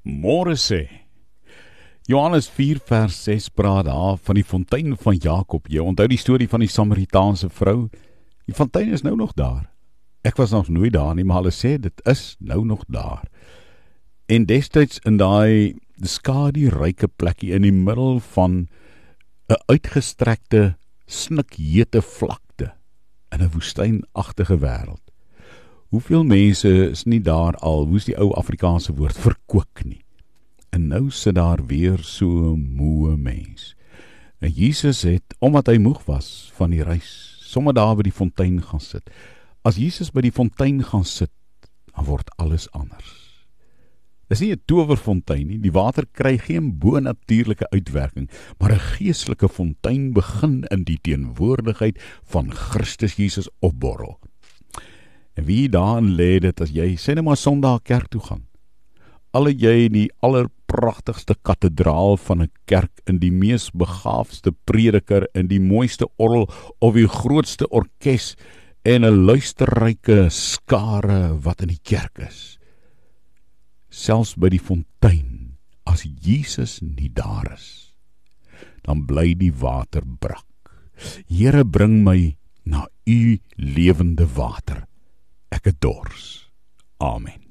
Môre sê Johannes 4 vers 6 praat daar van die fontein van Jakob. Jy onthou die storie van die Samaritaanse vrou? Die fontein is nou nog daar. Ek was nog nooit daar nie, maar hulle sê dit is nou nog daar. En destyds in daai skadu ryke plekkie in die middel van 'n uitgestrekte snikhete vlakte in 'n woestynagtige wêreld. Hoeveel mense is nie daar al, hoe's die ou Afrikaanse woord verkoop nie. En nou sit daar weer so 'n moe mens. En Jesus het omdat hy moeg was van die reis, sommer daar by die fontein gaan sit. As Jesus by die fontein gaan sit, dan word alles anders. Dis nie 'n towerfontein nie, die water kry geen bo-natuurlike uitwerking, maar 'n geestelike fontein begin in die teenwoordigheid van Christus Jesus opborrel. En wie daarin lê dit as jy sê net maar Sondag kerk toe gaan. Al het jy die allerpragtigste kathedraal van 'n kerk in die mees begaafde prediker in die mooiste orgel of die grootste orkes en 'n luisterryke skare wat in die kerk is. Selfs by die fontein as Jesus nie daar is, dan bly die water brak. Here bring my na u lewende water ek het dors. Amen.